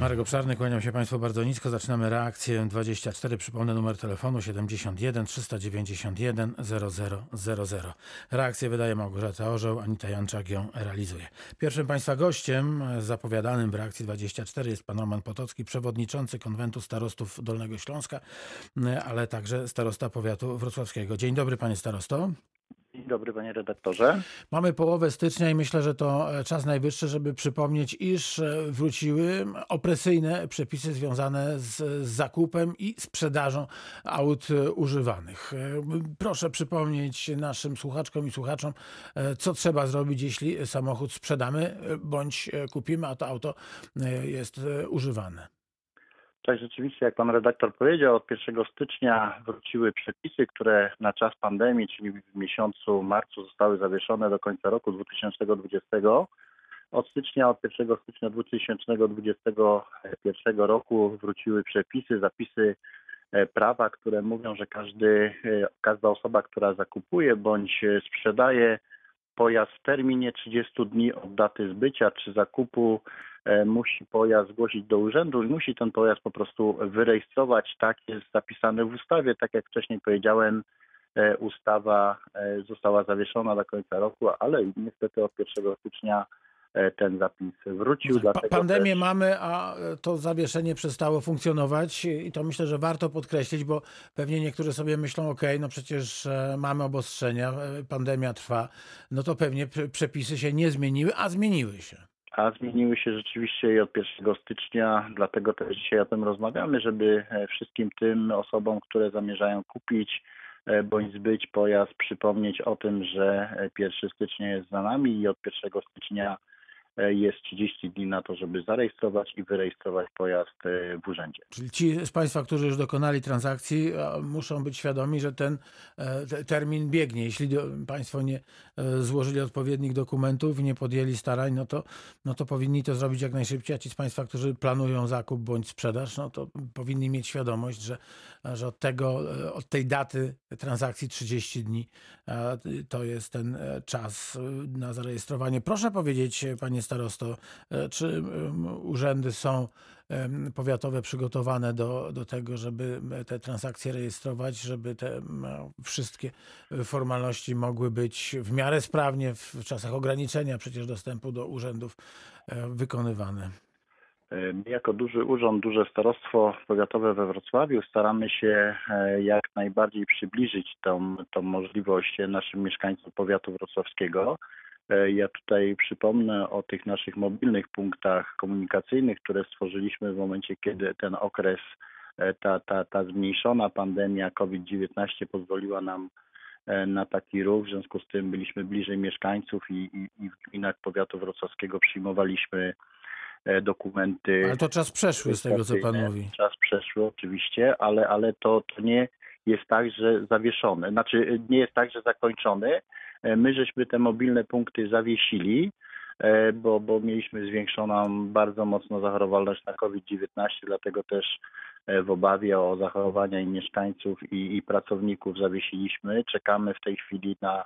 Marek Obszarny, kłaniam się Państwu bardzo nisko. Zaczynamy reakcję 24. Przypomnę numer telefonu 71 391 0000. Reakcję wydaje Małgorzata Orzeł, Anita Janczak ją realizuje. Pierwszym Państwa gościem zapowiadanym w reakcji 24 jest pan Roman Potocki, przewodniczący konwentu starostów Dolnego Śląska, ale także starosta powiatu wrocławskiego. Dzień dobry Panie Starosto. Dzień dobry panie redaktorze. Mamy połowę stycznia i myślę, że to e, czas najwyższy, żeby przypomnieć, iż e, wróciły opresyjne przepisy związane z zakupem i sprzedażą aut e, używanych. Proszę przypomnieć naszym słuchaczkom i słuchaczom, co trzeba zrobić, jeśli samochód sprzedamy bądź kupimy, a to auto jest używane. Tak, rzeczywiście, jak pan redaktor powiedział, od 1 stycznia wróciły przepisy, które na czas pandemii, czyli w miesiącu marcu zostały zawieszone do końca roku 2020. Od stycznia, od 1 stycznia 2021 roku wróciły przepisy, zapisy e, prawa, które mówią, że każdy, e, każda osoba, która zakupuje bądź e, sprzedaje pojazd w terminie 30 dni od daty zbycia czy zakupu e, musi pojazd zgłosić do urzędu i musi ten pojazd po prostu wyrejestrować. Tak jest zapisane w ustawie. Tak jak wcześniej powiedziałem, e, ustawa e, została zawieszona do końca roku, ale niestety od 1 stycznia ten zapis wrócił. Pa- Pandemię też- mamy, a to zawieszenie przestało funkcjonować i to myślę, że warto podkreślić, bo pewnie niektórzy sobie myślą, ok, no przecież e, mamy obostrzenia, e, pandemia trwa, no to pewnie prze- przepisy się nie zmieniły, a zmieniły się. A zmieniły się rzeczywiście i od 1 stycznia, dlatego też dzisiaj o tym rozmawiamy, żeby e, wszystkim tym osobom, które zamierzają kupić e, bądź zbyć pojazd, przypomnieć o tym, że e, 1 stycznia jest za nami i od 1 stycznia e, jest 30 dni na to, żeby zarejestrować i wyrejestrować pojazd e, w urzędzie. Czyli ci z Państwa, którzy już dokonali transakcji, e, muszą być świadomi, że ten e, te- termin biegnie. Jeśli Państwo nie złożyli odpowiednich dokumentów i nie podjęli starań, no to, no to powinni to zrobić jak najszybciej. A ci z Państwa, którzy planują zakup bądź sprzedaż, no to powinni mieć świadomość, że, że od, tego, od tej daty transakcji 30 dni to jest ten czas na zarejestrowanie. Proszę powiedzieć, Panie Starosto, e, czy urzędy są powiatowe przygotowane do, do tego, żeby te transakcje rejestrować, żeby te wszystkie formalności mogły być w miarę sprawnie w czasach ograniczenia przecież dostępu do urzędów e, wykonywane. E, My jako duży urząd, duże starostwo powiatowe we Wrocławiu staramy się e, jak najbardziej przybliżyć tą, tą możliwość naszym mieszkańcom powiatu wrocławskiego. E, Ja tutaj przypomnę o tych naszych mobilnych punktach komunikacyjnych, które stworzyliśmy w momencie, kiedy ten okres, e, ta, ta, ta zmniejszona pandemia COVID-19 pozwoliła nam e, na taki ruch. W związku z tym byliśmy bliżej mieszkańców i, i, i w gminach powiatu wrocławskiego przyjmowaliśmy dokumenty. Ale to czas przeszły z tego, co Pan mówi. Czas przeszły oczywiście, ale, ale to, to nie jest tak, że zawieszony. Znaczy nie jest tak, że zakończony. E, My żeśmy te mobilne punkty zawiesili, e, bo, bo mieliśmy zwiększoną bardzo mocno zachorowalność na COVID-19, dlatego też e, w obawie o zachorowania i mieszkańców i, i pracowników zawiesiliśmy. Czekamy w tej chwili na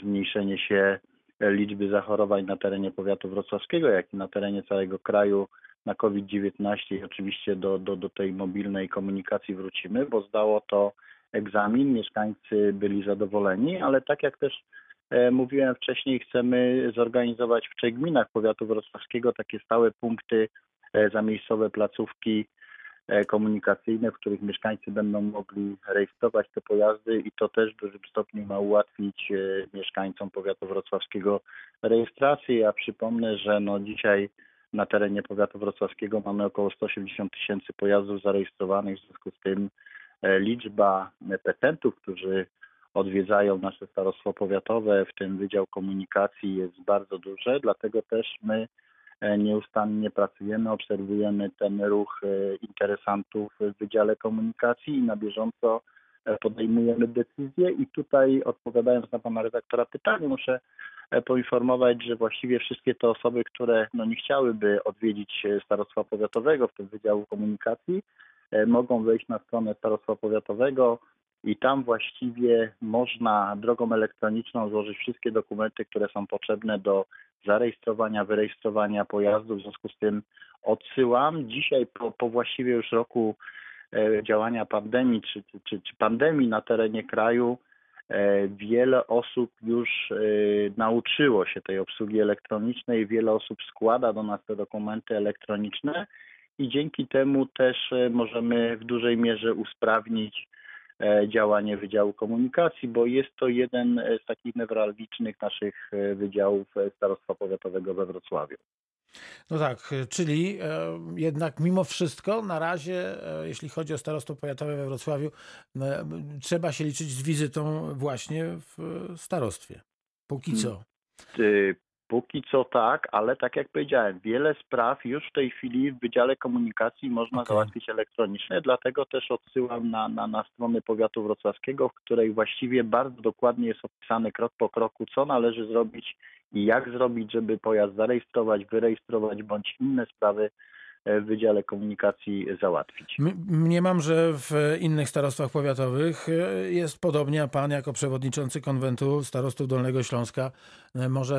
zmniejszenie się liczby zachorowań na terenie powiatu wrocławskiego, jak i na terenie całego kraju na COVID-19 i oczywiście do, do, do tej mobilnej komunikacji wrócimy, bo zdało to egzamin, mieszkańcy byli zadowoleni, ale tak jak też e, mówiłem wcześniej, chcemy zorganizować w trzech gminach powiatu wrocławskiego takie stałe punkty, e, zamiejscowe placówki e, komunikacyjne, w których mieszkańcy będą mogli rejestrować te pojazdy i to też w dużym stopniu ma ułatwić mieszkańcom powiatu wrocławskiego rejestrację. Ja przypomnę, że no dzisiaj na terenie powiatu wrocławskiego mamy około 180 tysięcy pojazdów zarejestrowanych, w związku z tym liczba petentów, którzy odwiedzają nasze starostwo powiatowe, w tym Wydział Komunikacji jest bardzo duże, dlatego też my e, nieustannie pracujemy, obserwujemy ten ruch e, interesantów w Wydziale Komunikacji i na bieżąco e, podejmujemy decyzje. I tutaj odpowiadając na pana redaktora pytanie muszę e, poinformować, że właściwie wszystkie te osoby, które no, nie chciałyby odwiedzić e, starostwa powiatowego, w tym Wydziału Komunikacji, e, mogą wejść na stronę starostwa powiatowego, i tam właściwie można drogą elektroniczną złożyć wszystkie dokumenty, które są potrzebne do zarejestrowania, wyrejestrowania pojazdu. W związku z tym odsyłam. Dzisiaj po, po właściwie już roku e, działania pandemii czy, czy, czy pandemii na terenie kraju e, wiele osób już e, nauczyło się tej obsługi elektronicznej, wiele osób składa do nas te dokumenty elektroniczne i dzięki temu też możemy w dużej mierze usprawnić działanie Wydziału Komunikacji, bo jest to jeden z takich newralgicznych naszych wydziałów Starostwa Powiatowego we Wrocławiu. No tak, czyli e, jednak mimo wszystko na razie, e, jeśli chodzi o starostwo powiatowe we Wrocławiu, e, trzeba się liczyć z wizytą właśnie w starostwie. Póki co. Póki co tak, ale tak jak powiedziałem, wiele spraw już w tej chwili w Wydziale Komunikacji można okay. załatwić elektronicznie, dlatego też odsyłam na, na, na stronę powiatu wrocławskiego, w której właściwie bardzo dokładnie jest opisane krok po kroku, co należy zrobić i jak zrobić, żeby pojazd zarejestrować, wyrejestrować bądź inne sprawy w Wydziale Komunikacji załatwić. Mniemam, że w innych starostwach powiatowych e, jest podobnie, a pan jako przewodniczący konwentu starostów Dolnego Śląska e, może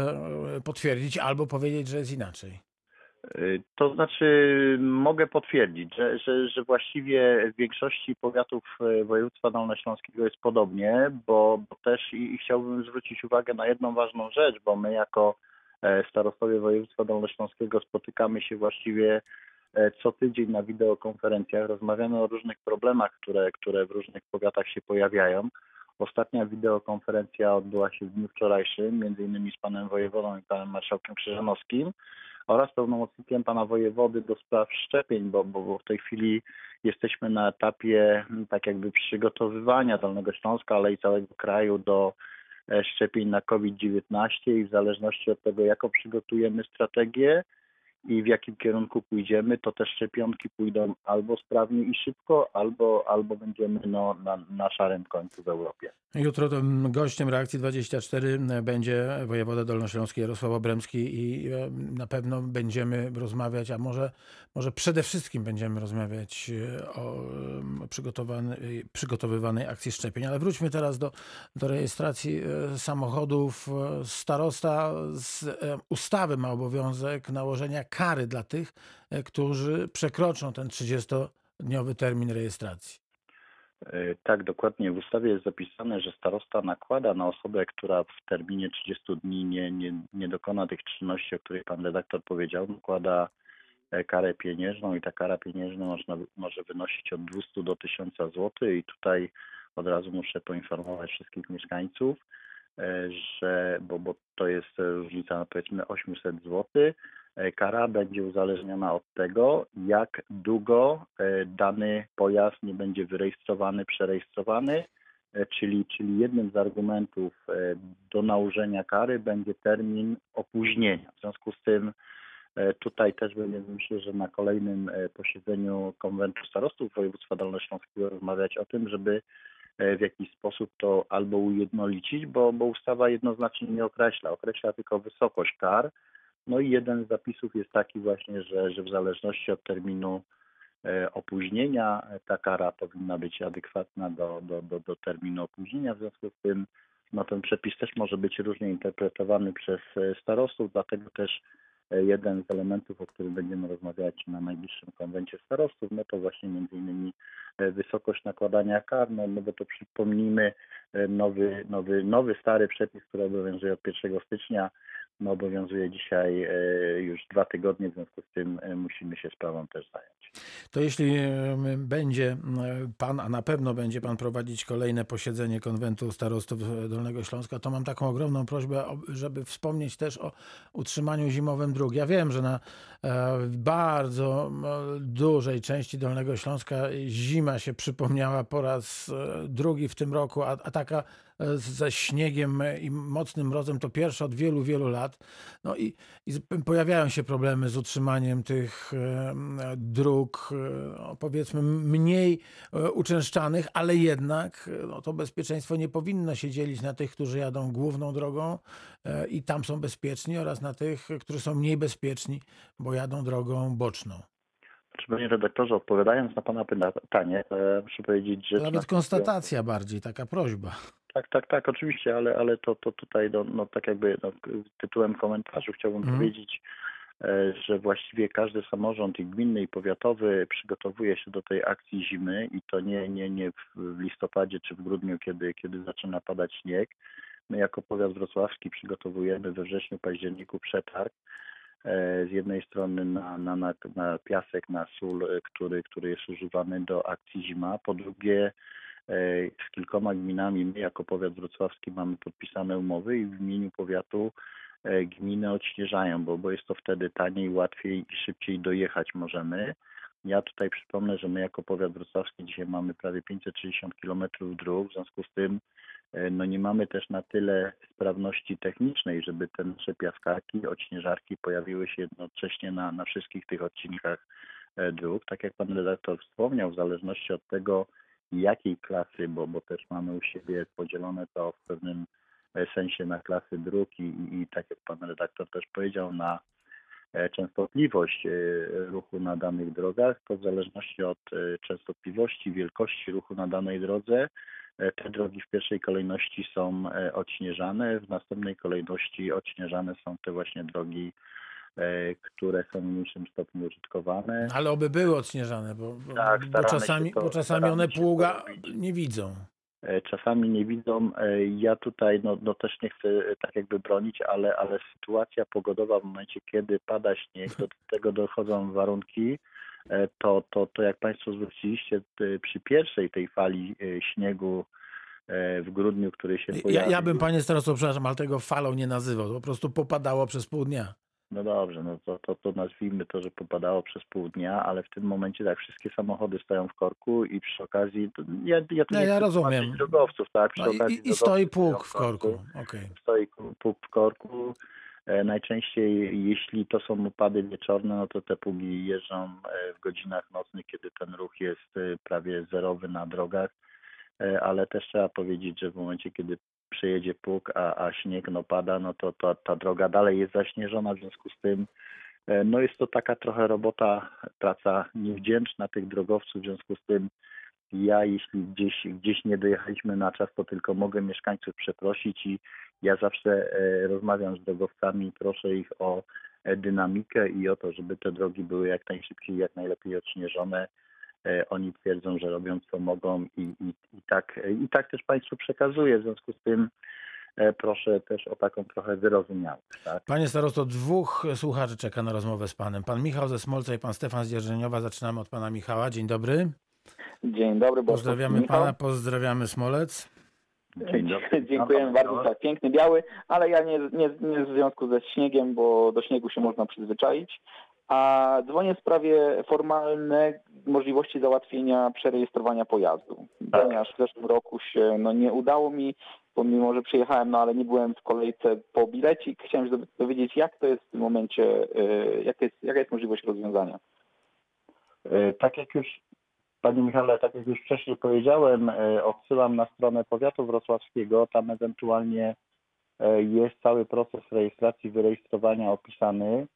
e, potwierdzić albo powiedzieć, że jest inaczej. To znaczy, mogę potwierdzić, że, że, że właściwie w większości powiatów województwa dolnośląskiego jest podobnie, bo, bo też i, i chciałbym zwrócić uwagę na jedną ważną rzecz, bo my jako starostowie województwa dolnośląskiego spotykamy się właściwie E, co tydzień na wideokonferencjach rozmawiamy o różnych problemach, które, które w różnych powiatach się pojawiają. Ostatnia wideokonferencja odbyła się w dniu wczorajszym, między innymi z panem wojewodą i panem marszałkiem Krzyżanowskim oraz pełnomocnikiem pana wojewody do spraw szczepień, bo, bo, bo w tej chwili jesteśmy na etapie tak jakby przygotowywania Dolnego Śląska, ale i całego kraju do e, szczepień na COVID-19 i w zależności od tego, jaką przygotujemy strategię, i w jakim kierunku pójdziemy, to te szczepionki pójdą albo sprawnie i szybko, albo, albo będziemy no, na, na szarym końcu w Europie. Jutro gościem Reakcji 24 będzie wojewoda dolnośląski Jarosław Obremski i e, na pewno będziemy rozmawiać, a może, może przede wszystkim będziemy rozmawiać e, o przygotowywanej akcji szczepień. Ale wróćmy teraz do, do rejestracji e, samochodów. Starosta z ustawy ma obowiązek nałożenia kary dla tych, którzy przekroczą ten 30-dniowy termin rejestracji. E, tak, dokładnie. W ustawie jest zapisane, że starosta nakłada na osobę, która w terminie 30 dni nie, nie, nie dokona tych czynności, o których pan redaktor powiedział, nakłada e, karę pieniężną i ta kara pieniężna można, może wynosić od 200 do 1000 zł i tutaj od razu muszę poinformować wszystkich mieszkańców, e, że, bo, bo to jest różnica powiedzmy 800 zł, E, kara będzie uzależniona od tego, jak długo e, dany pojazd nie będzie wyrejestrowany, przerejestrowany, e, czyli, czyli jednym z argumentów do nałożenia kary będzie termin opóźnienia. W związku z tym tutaj też będziemy myślę, że na kolejnym posiedzeniu konwentu starostów województwa dolnośląskiego rozmawiać o tym, żeby w jakiś sposób to albo ujednolicić, bo, bo ustawa jednoznacznie nie określa, określa tylko wysokość kar, no i jeden z zapisów jest taki właśnie, że, że w zależności od terminu e, opóźnienia e, ta kara powinna być adekwatna do, do, do, do terminu opóźnienia. W związku z tym no, ten przepis też może być różnie interpretowany przez e, starostów, dlatego też jeden z elementów, o którym będziemy rozmawiać na najbliższym konwencie starostów, no to właśnie między innymi wysokość nakładania kar, no, no bo to przypomnijmy nowy, nowy, nowy stary przepis, który obowiązuje od 1 stycznia no, obowiązuje dzisiaj e, już dwa tygodnie, w związku z tym e, musimy się sprawą też zająć. To jeśli e, będzie pan, a na pewno będzie pan prowadzić kolejne posiedzenie konwentu starostów Dolnego Śląska, to mam taką ogromną prośbę, żeby wspomnieć też o utrzymaniu zimowym dróg. Ja wiem, że na bardzo dużej części Dolnego Śląska zima się przypomniała po raz drugi w tym roku, a, a taka ze śniegiem i mocnym mrozem to pierwsze od wielu, wielu lat. No i, i pojawiają się problemy z utrzymaniem tych dróg, no powiedzmy mniej e, uczęszczanych, ale jednak no, to bezpieczeństwo nie powinno się dzielić na tych, którzy jadą główną drogą e, i tam są bezpieczni oraz na tych, którzy są mniej bezpieczni, bo jadą drogą boczną. Znaczy, panie redaktorze, odpowiadając na pana pytanie, muszę powiedzieć, że... Nawet konstatacja bardziej, taka prośba. Tak, tak, tak, oczywiście, ale, ale to, to tutaj no, no, tak jakby no, tytułem komentarzu chciałbym Mhm. powiedzieć, e, że właściwie każdy samorząd i gminny i powiatowy przygotowuje się do tej akcji zimy i to nie, nie, nie w- listopadzie czy w grudniu, kiedy, kiedy zaczyna padać śnieg. My jako powiat wrocławski przygotowujemy we wrześniu, październiku przetarg e, z jednej strony na, na, na, na piasek, na sól, który, który jest używany do akcji zima, po drugie z kilkoma gminami my jako powiat wrocławski mamy podpisane umowy i w imieniu powiatu e, gminy odśnieżają, bo, bo jest to wtedy taniej, łatwiej i szybciej dojechać możemy. Ja tutaj przypomnę, że my jako powiat wrocławski dzisiaj mamy prawie 560 km dróg, w związku z tym e, no nie mamy też na tyle sprawności technicznej, żeby te nasze piaskarki, odśnieżarki pojawiły się jednocześnie na, na wszystkich tych odcinkach e, dróg. Tak jak pan redaktor wspomniał, w zależności od tego, jakiej klasy, bo, bo też mamy u siebie podzielone to w pewnym e, sensie na klasy dróg i, i, tak jak pan redaktor też powiedział, na e, częstotliwość e, ruchu na danych drogach, to w zależności od częstotliwości, wielkości ruchu na danej drodze, te drogi w pierwszej kolejności są odśnieżane, w następnej kolejności odśnieżane są te właśnie drogi, które są w mniejszym stopniu użytkowane. Ale oby były odśnieżane, bo, Tak, bo czasami, to- bo czasami one pługa nie widzą. E, czasami nie widzą. E, Ja tutaj no, no też nie chcę e, tak jakby bronić, ale, ale sytuacja pogodowa w momencie, kiedy pada śnieg, do tego dochodzą warunki, e, to, to, to jak Państwo zwróciliście przy pierwszej tej fali e, śniegu e, w grudniu, który się Ja, pojawił. ja bym panie starosto, przepraszam, ale tego falą nie nazywał. Po prostu popadało przez pół dnia. No dobrze, no to, to, to nazwijmy to, że popadało przez pół dnia, ale w tym momencie tak, wszystkie samochody stoją w korku i przy okazji, to, ja, ja, tu Nie, nie ja rozumiem. drogowców, tak, przy No okazji i, I stoi pług w korku. Okej. stoi pług w korku. Najczęściej, jeśli to są opady wieczorne, no to te pługi jeżdżą e, w godzinach nocnych, kiedy ten ruch jest e, prawie zerowy na drogach, E, ale też trzeba powiedzieć, że w momencie, kiedy przejedzie pług, a, a śnieg no pada, no to, to ta droga dalej jest zaśnieżona, w związku z tym e, no jest to taka trochę robota, praca niewdzięczna tych drogowców, w związku z tym ja, jeśli gdzieś, gdzieś nie dojechaliśmy na czas, to tylko mogę mieszkańców przeprosić i ja zawsze e, rozmawiam z drogowcami, proszę ich o e, dynamikę i o to, żeby te drogi były jak najszybciej, jak najlepiej odśnieżone. E, Oni twierdzą, że robią co mogą i, i, i, tak, i tak też Państwu przekazuję. W związku z tym e, proszę też o taką trochę wyrozumiałość. Tak? Panie starosto, dwóch słuchaczy czeka na rozmowę z panem. Pan Michał ze Smolca i pan Stefan z Dzierżeniowa. Zaczynamy od pana Michała. Dzień dobry. Dzień dobry, Pozdrawiamy Michał. pana, pozdrawiamy Smolec. Dzień dobry. Dziękujemy bardzo. Tak, piękny biały, ale ja nie, nie, nie w związku ze śniegiem, bo do śniegu się można przyzwyczaić. A dzwonię w sprawie formalnej możliwości załatwienia przerejestrowania pojazdu. Tak. Ponieważ w zeszłym roku się no, nie udało mi, pomimo że przyjechałem, no ale nie byłem w kolejce po bilecik. Chciałem się dowiedzieć, jak to jest w tym momencie, y, jak jest, jaka jest możliwość rozwiązania. E, Tak jak już, Panie Michale, tak jak już wcześniej powiedziałem, e, odsyłam na stronę powiatu wrocławskiego. Tam ewentualnie jest cały proces rejestracji, wyrejestrowania opisany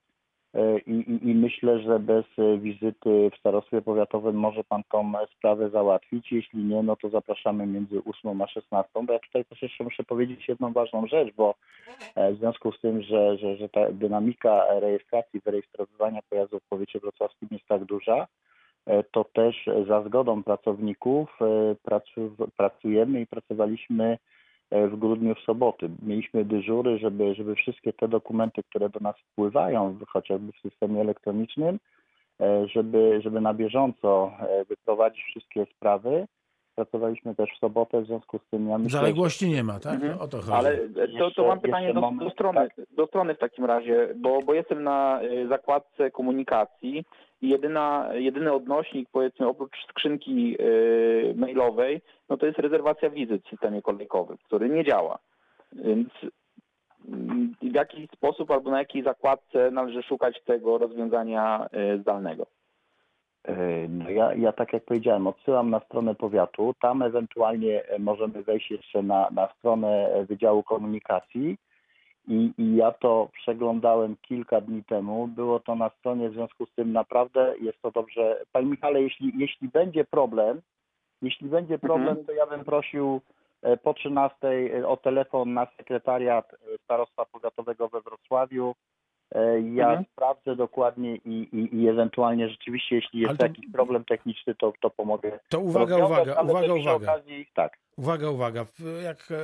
i, i, i myślę, że bez e, wizyty w starostwie powiatowym może Pan tą e, sprawę załatwić. Jeśli nie, no to zapraszamy między 8 a 16. Bo ja tutaj też jeszcze muszę powiedzieć jedną ważną rzecz, bo e, w związku z tym, że, że, że ta dynamika rejestracji, wyrejestrowywania pojazdów w powiecie wrocławskim jest tak duża, e, to też za zgodą pracowników e, pracu, pracujemy i pracowaliśmy e, w grudniu w soboty. Mieliśmy dyżury, żeby, żeby wszystkie te dokumenty, które do nas wpływają, chociażby w systemie elektronicznym, e, żeby, żeby na bieżąco e, wyprowadzić wszystkie sprawy. Pracowaliśmy też w sobotę, w związku z tym ja myślę, że- Zaległości nie ma, tak? Mhm. O to chodzi. Ale to, Jeszcze- to mam pytanie do, do, strony, tak. do strony w takim razie, bo, bo jestem na zakładce komunikacji jedyna, jedyny odnośnik, powiedzmy, oprócz skrzynki y, mailowej, no to jest rezerwacja wizyt w systemie kolejkowym, który nie działa. Więc mm, w jaki sposób albo na jakiej zakładce należy szukać tego rozwiązania y, zdalnego? No ja, ja tak jak powiedziałem, odsyłam na stronę powiatu. Tam ewentualnie e, możemy wejść jeszcze na, na stronę Wydziału Komunikacji i, i ja to przeglądałem kilka dni temu. Było to na stronie, w związku z tym naprawdę jest to dobrze. Panie Michale, jeśli, jeśli będzie problem, jeśli będzie problem, Mhm. to ja bym prosił e, po 13 o telefon na sekretariat e, Starostwa Powiatowego we Wrocławiu. E, Ja Mhm. sprawdzę dokładnie i, i, i ewentualnie rzeczywiście, jeśli jest to- jakiś problem techniczny, to, to pomogę. To uwaga, rozwiązać, uwaga, uwaga, uwaga. Okazji, tak. Uwaga, uwaga. Jak e,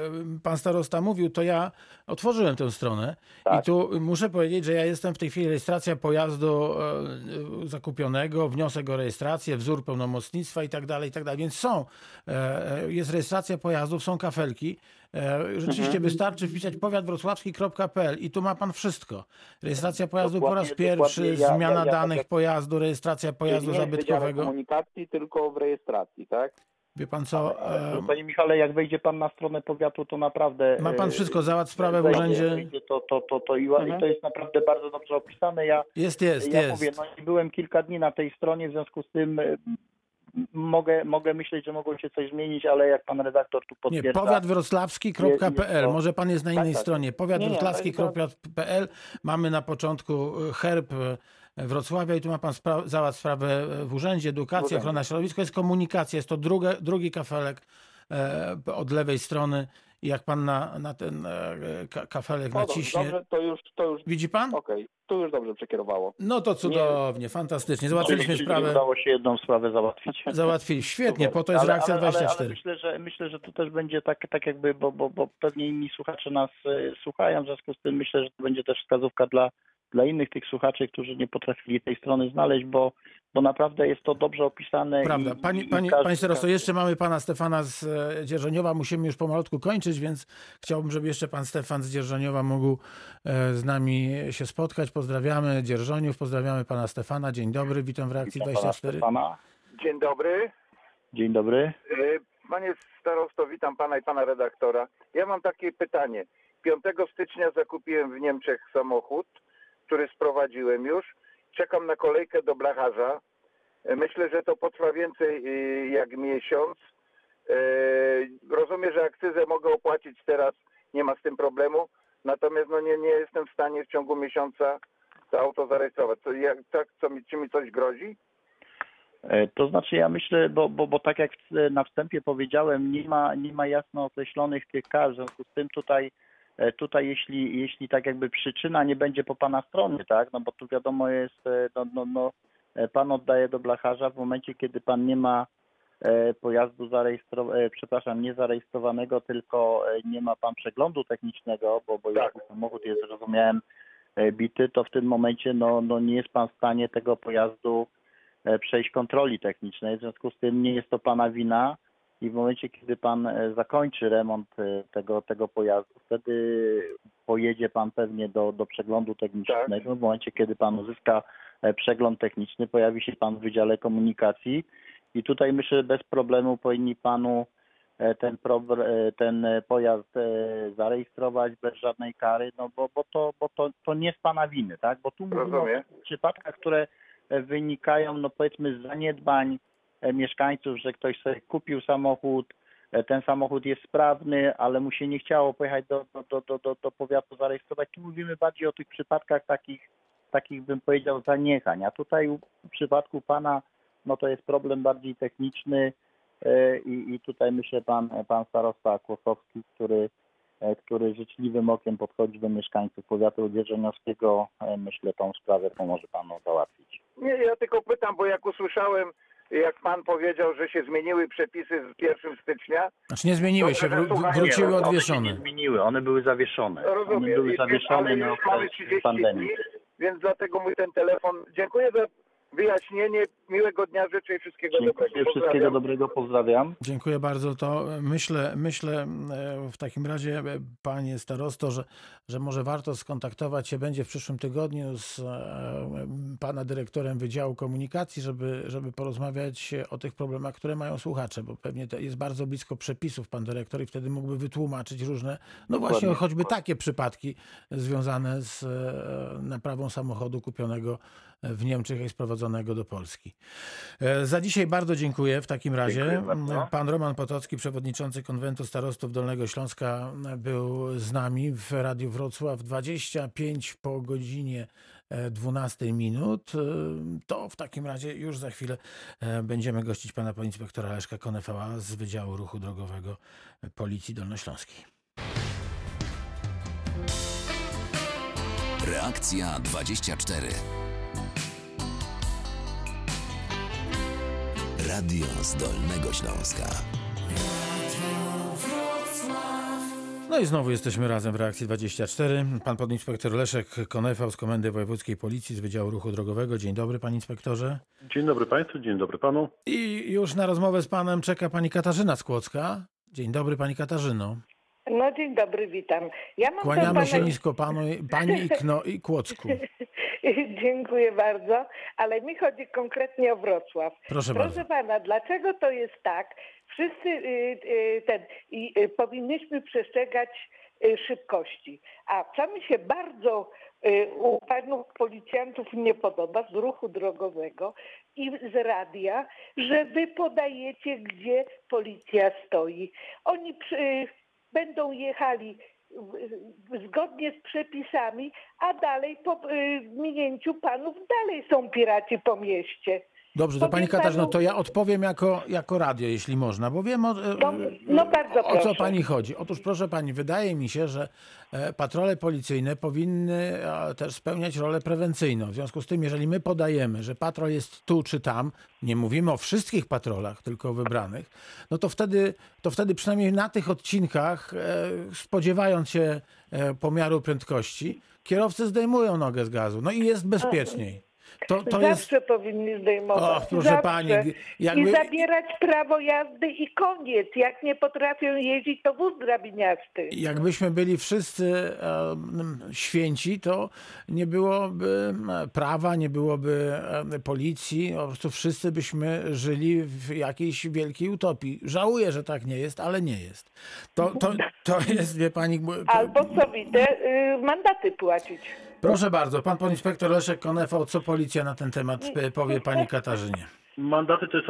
pan starosta mówił, to ja otworzyłem tę stronę Tak. i tu muszę powiedzieć, że ja jestem w tej chwili rejestracja pojazdu e, zakupionego, wniosek o rejestrację, wzór pełnomocnictwa i tak dalej, i tak dalej. Więc są, e, jest rejestracja pojazdów, są kafelki. Rzeczywiście Mhm. wystarczy wpisać powiatwrocławski.pl i tu ma pan wszystko. Rejestracja pojazdu po raz Dokładnie, pierwszy, dokładnie. Ja- zmiana ja- ja danych pojazdu, rejestracja pojazdu Czyli nie w zabytkowego. komunikacji, tylko w rejestracji, tak? Wie pan co? Ale, e, Panie Michale, jak wejdzie pan na stronę powiatu, to naprawdę. Ma pan e, wszystko, załatw sprawę w urzędzie. To, to, to, to, i, Mhm. i to jest naprawdę bardzo dobrze opisane. Ja, Jest, jest, ja jest. mówię, no byłem kilka dni na tej stronie, w związku z tym e, mogę, mogę myśleć, że mogło się coś zmienić, ale jak pan redaktor tu Nie, potwierdza. powiatwrocławski.pl. jest to- Może pan jest na Tak, innej tak. stronie. Nie, nie, Powiatwrocławski.pl. Mamy na początku herb Wrocławia i tu ma pan spra- załatw sprawę e, w urzędzie, edukacja, urzędzie. ochrona środowiska, jest komunikacja, jest to druga, drugi kafelek e, od lewej strony i jak pan na, na ten e, ka- kafelek No dobrze, naciśnie. dobrze, to już, to już, Widzi pan? okej, tu już dobrze przekierowało. No to cudownie, fantastycznie. Załatwiliśmy Czyli sprawę. Udało się jedną sprawę załatwić. Załatwili. Świetnie, Super. po to jest Ale- reakcja ale, ale, 24. Ale myślę, że myślę, że to też będzie tak, tak jakby, bo, bo, bo pewnie inni słuchacze nas e, słuchają, w związku z tym myślę, że to będzie też wskazówka dla, dla innych tych słuchaczy, którzy nie potrafili tej strony znaleźć, bo, bo naprawdę jest to dobrze opisane. Prawda. i- Pani, i pani, każdy- panie starosto, każdy- jeszcze mamy pana Stefana z e, Dzierżoniowa. Musimy już pomalutku kończyć, więc chciałbym, żeby jeszcze pan Stefan z Dzierżoniowa mógł e, z nami się spotkać. Pozdrawiamy Dzierżoniów, pozdrawiamy pana Stefana. Dzień dobry, witam w reakcji Witam pana 24. Stefana. Dzień dobry. Dzień dobry. Y, Panie starosto, witam pana i pana redaktora. Ja mam takie pytanie. 5 stycznia zakupiłem w Niemczech samochód, który sprowadziłem już. Czekam na kolejkę do blacharza. Y, Myślę, że to potrwa więcej y, jak miesiąc. Y, Rozumiem, że akcyzę mogę opłacić teraz, nie ma z tym problemu. Natomiast no nie, nie jestem w stanie w ciągu miesiąca to auto zarejestrować. To jak, tak, co mi, czy mi coś grozi? E, To znaczy ja myślę, bo, bo, bo tak jak na wstępie powiedziałem, nie ma, nie ma jasno określonych tych kar, w związku z tym tutaj, e, tutaj jeśli, jeśli tak jakby przyczyna nie będzie po pana stronie, tak, no bo tu wiadomo jest, e, no, no, no e, pan oddaje do blacharza w momencie, kiedy pan nie ma e, pojazdu zarejestrowanego, przepraszam, nie zarejestrowanego, tylko e, nie ma pan przeglądu technicznego, bo, bo Tak. jak samochód jest, zrozumiałem, e, bity, to w tym momencie no, no nie jest pan w stanie tego pojazdu e, przejść kontroli technicznej. W związku z tym nie jest to pana wina i w momencie, kiedy pan e, zakończy remont e, tego, tego pojazdu, wtedy pojedzie pan pewnie do, do przeglądu technicznego. W momencie, kiedy pan uzyska e, przegląd techniczny, pojawi się pan w Wydziale Komunikacji i tutaj myślę, że bez problemu powinni panu ten, ten pojazd zarejestrować bez żadnej kary, no bo, bo, to, bo to, to nie z pana winy, tak? Bo tu mówimy o przypadkach, które wynikają, no powiedzmy, z zaniedbań mieszkańców, że ktoś sobie kupił samochód, e, ten samochód jest sprawny, ale mu się nie chciało pojechać do, do, do, do, do, powiatu zarejestrować. Tu mówimy bardziej o tych przypadkach takich, takich bym powiedział, zaniechań. A tutaj w przypadku pana, no to jest problem bardziej techniczny e, i, i tutaj myślę pan, pan starosta Kłosowski, który e, który życzliwym okiem podchodzi do mieszkańców powiatu dzierżoniowskiego, e, myślę, tą sprawę pomoże panu załatwić. Nie, ja tylko pytam, bo jak usłyszałem, jak pan powiedział, że się zmieniły przepisy z 1 stycznia, Znaczy nie zmieniły się, wró- wróciły nie, no, One się odwieszone. nie zmieniły, one były zawieszone. One rozumiem, były I- zawieszone ale na już mamy okres 30 pandemii. dni, więc dlatego mój ten telefon. Dziękuję za wyjaśnienie, miłego dnia życzę i wszystkiego Dziękuję, dobrego. wszystkiego Pozdrawiam. dobrego, pozdrawiam. Dziękuję bardzo. To myślę, myślę e, w takim razie, e, panie starosto, że, że może warto skontaktować się będzie w przyszłym tygodniu z e, pana dyrektorem Wydziału Komunikacji, żeby, żeby porozmawiać o tych problemach, które mają słuchacze, bo pewnie to jest bardzo blisko przepisów pan dyrektor i wtedy mógłby wytłumaczyć różne, no właśnie Dokładnie. choćby takie przypadki związane z naprawą samochodu kupionego w Niemczech i sprowadzonego do Polski. E, Za dzisiaj bardzo dziękuję w takim razie. Bardzo. Pan Roman Potocki, przewodniczący Konwentu Starostów Dolnego Śląska był z nami w Radiu Wrocław 25 po godzinie e, 12 minut. E, To w takim razie już za chwilę e, będziemy gościć pana podinspektora Leszka Konefała z Wydziału Ruchu Drogowego Policji Dolnośląskiej. Reakcja 24. Radio z Dolnego Śląska. No i znowu jesteśmy razem w Reakcji 24. Pan podinspektor Leszek Konefał z Komendy Wojewódzkiej Policji z Wydziału Ruchu Drogowego. Dzień dobry, panie inspektorze. Dzień dobry Państwu, dzień dobry Panu. I już na rozmowę z panem czeka pani Katarzyna Skłocka. Dzień dobry, pani Katarzyno. No dzień dobry, witam. Ja mam Kłaniamy pana... się nisko panu, pani i, Kłodzku. Dziękuję bardzo, ale mi chodzi konkretnie o Wrocław. Proszę Proszę bardzo. pana, dlaczego to jest tak? Wszyscy y, y, ten, y, powinniśmy przestrzegać y, szybkości. A co mi się bardzo y, u panów policjantów nie podoba z ruchu drogowego i z radia, że wy podajecie, gdzie policja stoi. Oni przy, będą jechali zgodnie z przepisami, a dalej po y, minięciu panów dalej są piraci po mieście. Dobrze, to pani Katarzyno, to ja odpowiem jako, jako radio, jeśli można, bo wiem o, e, No, no bardzo o co proszę. pani chodzi. Otóż proszę pani, wydaje mi się, że e, patrole policyjne powinny e, też spełniać rolę prewencyjną. W związku z tym, jeżeli my podajemy, że patrol jest tu czy tam, nie mówimy o wszystkich patrolach, tylko o wybranych, no to wtedy, to wtedy przynajmniej na tych odcinkach, spodziewając się pomiaru prędkości, kierowcy zdejmują nogę z gazu. No i jest bezpieczniej. To, to Zawsze jest... powinni zdejmować. O, proszę Zawsze. pani, jakby- I zabierać prawo jazdy i koniec. Jak nie potrafią jeździć, to wóz drabiniasty. Jakbyśmy byli wszyscy em, święci, to nie byłoby prawa, nie byłoby policji, po prostu wszyscy byśmy żyli w jakiejś wielkiej utopii. Żałuję, że tak nie jest, ale nie jest. To, to, to jest, wie pani, Albo co widzę, y, mandaty płacić. Proszę bardzo, pan podinspektor Leszek Konefał, co policja na ten temat e, powie pani Katarzynie? Mandaty to jest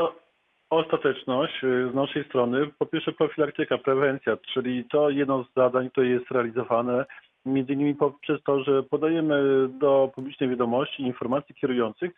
ostateczność y, z naszej strony. Po pierwsze profilaktyka, prewencja, czyli to jedno z zadań, które jest realizowane między innymi poprzez to, że podajemy do publicznej wiadomości informacji kierujących,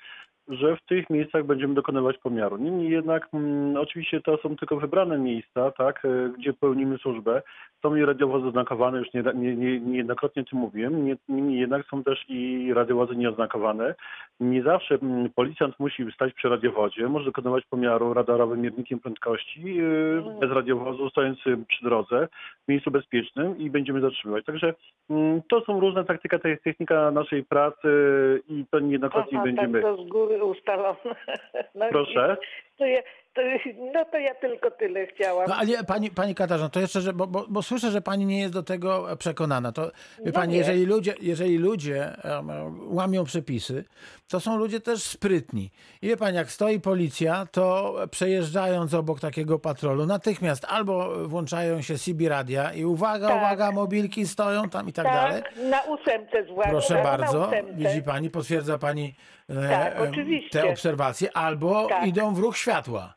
że w tych miejscach będziemy dokonywać pomiaru. Niemniej jednak mm, oczywiście to są tylko wybrane miejsca, tak, y, gdzie pełnimy służbę. Są i radiowozy oznakowane, już nie, nie, nie, niejednokrotnie o tym mówiłem, Nie- niemniej jednak są też i radiowozy nieoznakowane. Nie zawsze mm, policjant musi stać przy radiowodzie, może dokonywać pomiaru radarowym miernikiem prędkości yy, bez radiowozu, stojąc y, przy drodze w miejscu bezpiecznym i będziemy zatrzymywać. Także mm, to są różne taktyka, te- technika naszej pracy i to niejednokrotnie Aha, będziemy. tak to z góry ustalone. No, Proszę. To ja, to, no to ja tylko tyle chciałam. No ale pani, pani Katarzyno, to jeszcze, że, bo, bo, bo słyszę, że pani nie jest do tego przekonana. To wie No pani, nie. jeżeli ludzie, jeżeli ludzie em, łamią przepisy, to są ludzie też sprytni. I wie pani, jak stoi policja, to przejeżdżając obok takiego patrolu, natychmiast albo włączają się CB radia i uwaga, Tak. uwaga, mobilki stoją tam i tak, dalej. tak, na ósemce zwłaszcza. Proszę bardzo, widzi pani, potwierdza pani e, Tak, em, oczywiście. te obserwacje, albo Tak. idą w ruch światła.